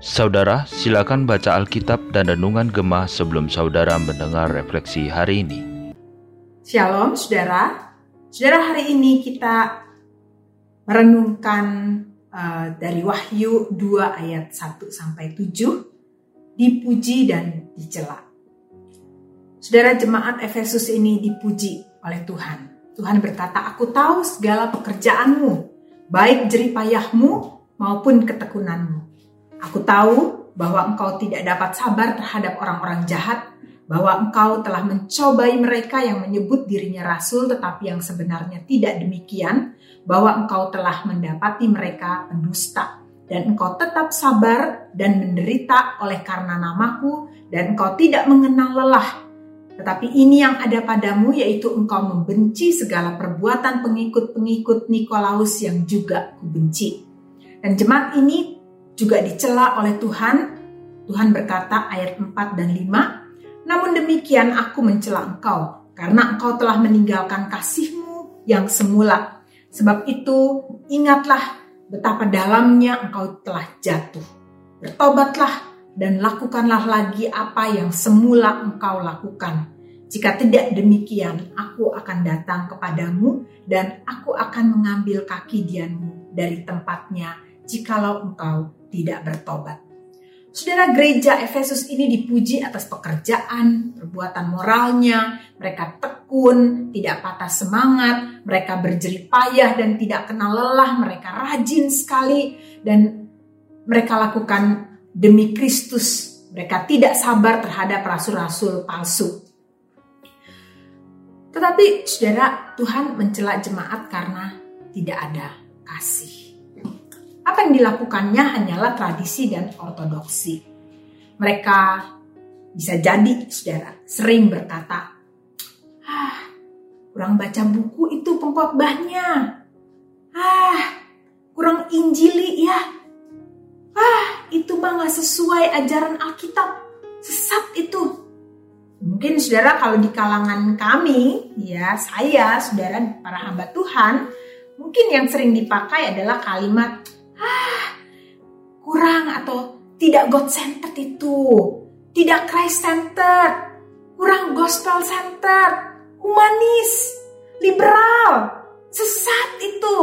Saudara, silakan baca Alkitab dan Renungan Gemah sebelum saudara mendengar refleksi hari ini. Shalom saudara. Saudara hari ini kita merenungkan uh, dari Wahyu 2 ayat 1 sampai 7 dipuji dan dicela. Saudara jemaat Efesus ini dipuji oleh Tuhan. Tuhan berkata, "Aku tahu segala pekerjaanmu, baik jeripayahmu maupun ketekunanmu." Aku tahu bahwa engkau tidak dapat sabar terhadap orang-orang jahat, bahwa engkau telah mencobai mereka yang menyebut dirinya rasul tetapi yang sebenarnya tidak demikian, bahwa engkau telah mendapati mereka pendusta, dan engkau tetap sabar dan menderita oleh karena namaku, dan engkau tidak mengenal lelah. Tetapi ini yang ada padamu yaitu engkau membenci segala perbuatan pengikut-pengikut Nikolaus yang juga kubenci. Dan jemaat ini juga dicela oleh Tuhan. Tuhan berkata ayat 4 dan 5, Namun demikian aku mencela engkau, karena engkau telah meninggalkan kasihmu yang semula. Sebab itu ingatlah betapa dalamnya engkau telah jatuh. Bertobatlah dan lakukanlah lagi apa yang semula engkau lakukan. Jika tidak demikian, aku akan datang kepadamu dan aku akan mengambil kaki dianmu dari tempatnya jikalau engkau tidak bertobat. Saudara gereja Efesus ini dipuji atas pekerjaan, perbuatan moralnya, mereka tekun, tidak patah semangat, mereka berjerih payah dan tidak kenal lelah, mereka rajin sekali dan mereka lakukan demi Kristus. Mereka tidak sabar terhadap rasul-rasul palsu. Tetapi saudara, Tuhan mencela jemaat karena tidak ada kasih. Apa yang dilakukannya hanyalah tradisi dan ortodoksi. Mereka bisa jadi, saudara, sering berkata, ah, kurang baca buku itu pengkhotbahnya. Ah, kurang injili ya. Ah, itu mah gak sesuai ajaran Alkitab. Sesat itu. Mungkin saudara kalau di kalangan kami, ya saya, saudara, para hamba Tuhan, mungkin yang sering dipakai adalah kalimat ah, kurang atau tidak God centered itu, tidak Christ centered, kurang gospel centered, humanis, liberal, sesat itu.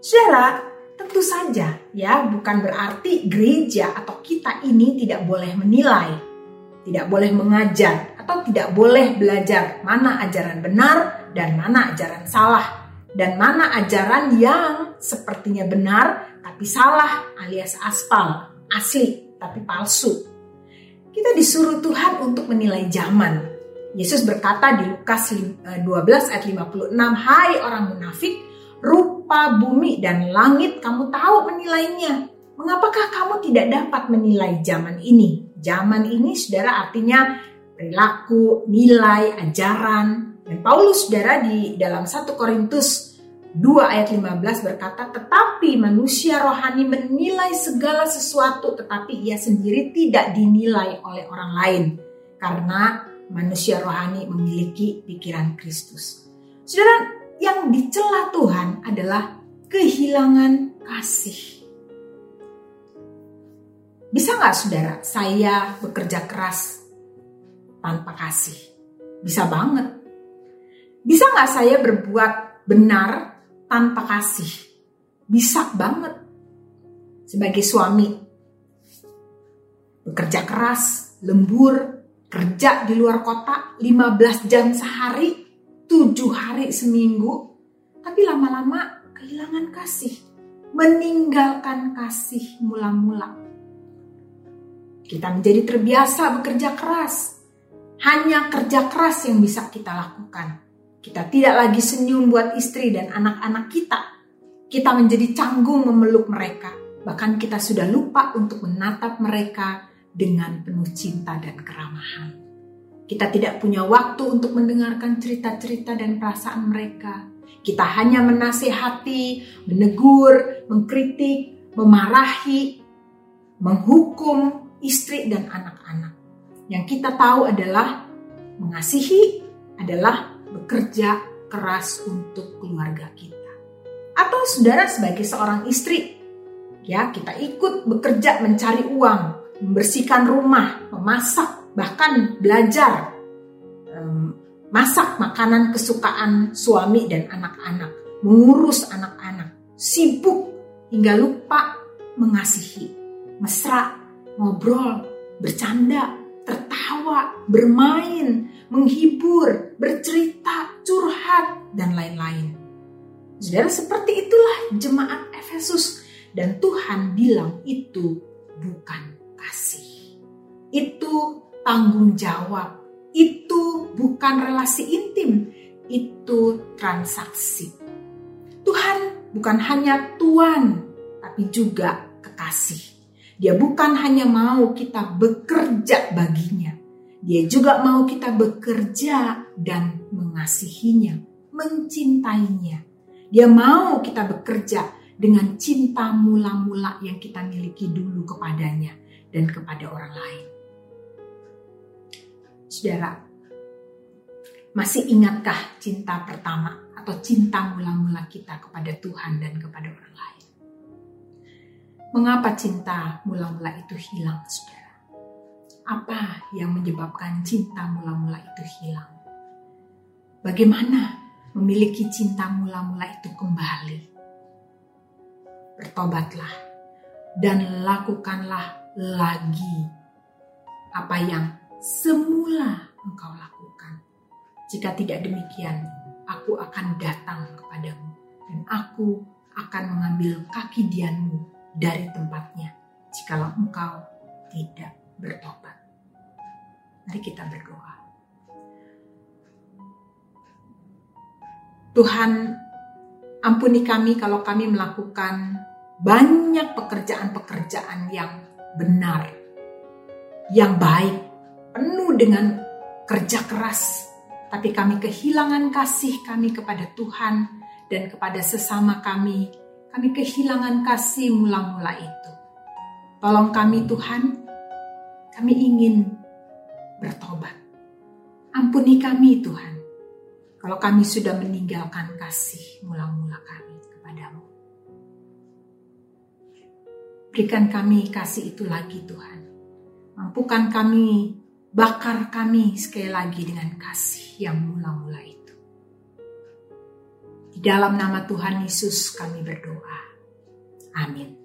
Saudara, tentu saja ya bukan berarti gereja atau kita ini tidak boleh menilai, tidak boleh mengajar atau tidak boleh belajar mana ajaran benar dan mana ajaran salah dan mana ajaran yang sepertinya benar tapi salah alias aspal, asli tapi palsu. Kita disuruh Tuhan untuk menilai zaman. Yesus berkata di Lukas 12 eh, ayat 56, "Hai orang munafik, rupa bumi dan langit kamu tahu menilainya. Mengapakah kamu tidak dapat menilai zaman ini?" Zaman ini Saudara artinya perilaku, nilai, ajaran, dan Paulus saudara di dalam 1 Korintus 2 ayat 15 berkata, tetapi manusia rohani menilai segala sesuatu tetapi ia sendiri tidak dinilai oleh orang lain. Karena manusia rohani memiliki pikiran Kristus. Saudara, yang dicela Tuhan adalah kehilangan kasih. Bisa nggak saudara, saya bekerja keras tanpa kasih? Bisa banget bisa nggak saya berbuat benar tanpa kasih? Bisa banget. Sebagai suami, bekerja keras, lembur, kerja di luar kota 15 jam sehari, 7 hari seminggu, tapi lama-lama kehilangan kasih, meninggalkan kasih mula-mula. Kita menjadi terbiasa bekerja keras, hanya kerja keras yang bisa kita lakukan. Kita tidak lagi senyum buat istri dan anak-anak kita. Kita menjadi canggung memeluk mereka. Bahkan kita sudah lupa untuk menatap mereka dengan penuh cinta dan keramahan. Kita tidak punya waktu untuk mendengarkan cerita-cerita dan perasaan mereka. Kita hanya menasehati, menegur, mengkritik, memarahi, menghukum istri dan anak-anak. Yang kita tahu adalah mengasihi adalah bekerja keras untuk keluarga kita. Atau saudara sebagai seorang istri, ya kita ikut bekerja mencari uang, membersihkan rumah, memasak, bahkan belajar masak makanan kesukaan suami dan anak-anak, mengurus anak-anak, sibuk hingga lupa mengasihi, mesra, ngobrol, bercanda, tertawa, bermain, menghibur, bercerita, curhat, dan lain-lain. Saudara, seperti itulah jemaat Efesus dan Tuhan bilang itu bukan kasih. Itu tanggung jawab itu bukan relasi intim, itu transaksi. Tuhan bukan hanya Tuhan, tapi juga kekasih. Dia bukan hanya mau kita bekerja baginya, dia juga mau kita bekerja dan mengasihinya, mencintainya. Dia mau kita bekerja dengan cinta mula-mula yang kita miliki dulu kepadanya dan kepada orang lain. Saudara, masih ingatkah cinta pertama atau cinta mula-mula kita kepada Tuhan dan kepada orang lain? Mengapa cinta mula-mula itu hilang, saudara? Apa yang menyebabkan cinta mula-mula itu hilang? Bagaimana memiliki cinta mula-mula itu kembali? Bertobatlah dan lakukanlah lagi apa yang semula engkau lakukan. Jika tidak demikian, aku akan datang kepadamu dan aku akan mengambil kaki dianmu dari tempatnya jikalau engkau tidak bertobat. Mari kita berdoa. Tuhan, ampuni kami kalau kami melakukan banyak pekerjaan-pekerjaan yang benar, yang baik, penuh dengan kerja keras, tapi kami kehilangan kasih kami kepada Tuhan dan kepada sesama kami. Kami kehilangan kasih mula-mula itu. Tolong kami Tuhan, kami ingin bertobat. Ampuni kami Tuhan, kalau kami sudah meninggalkan kasih mula-mula kami kepadamu. Berikan kami kasih itu lagi Tuhan. Mampukan kami Bakar kami sekali lagi dengan kasih yang mula-mula itu. Di dalam nama Tuhan Yesus kami berdoa. Amin.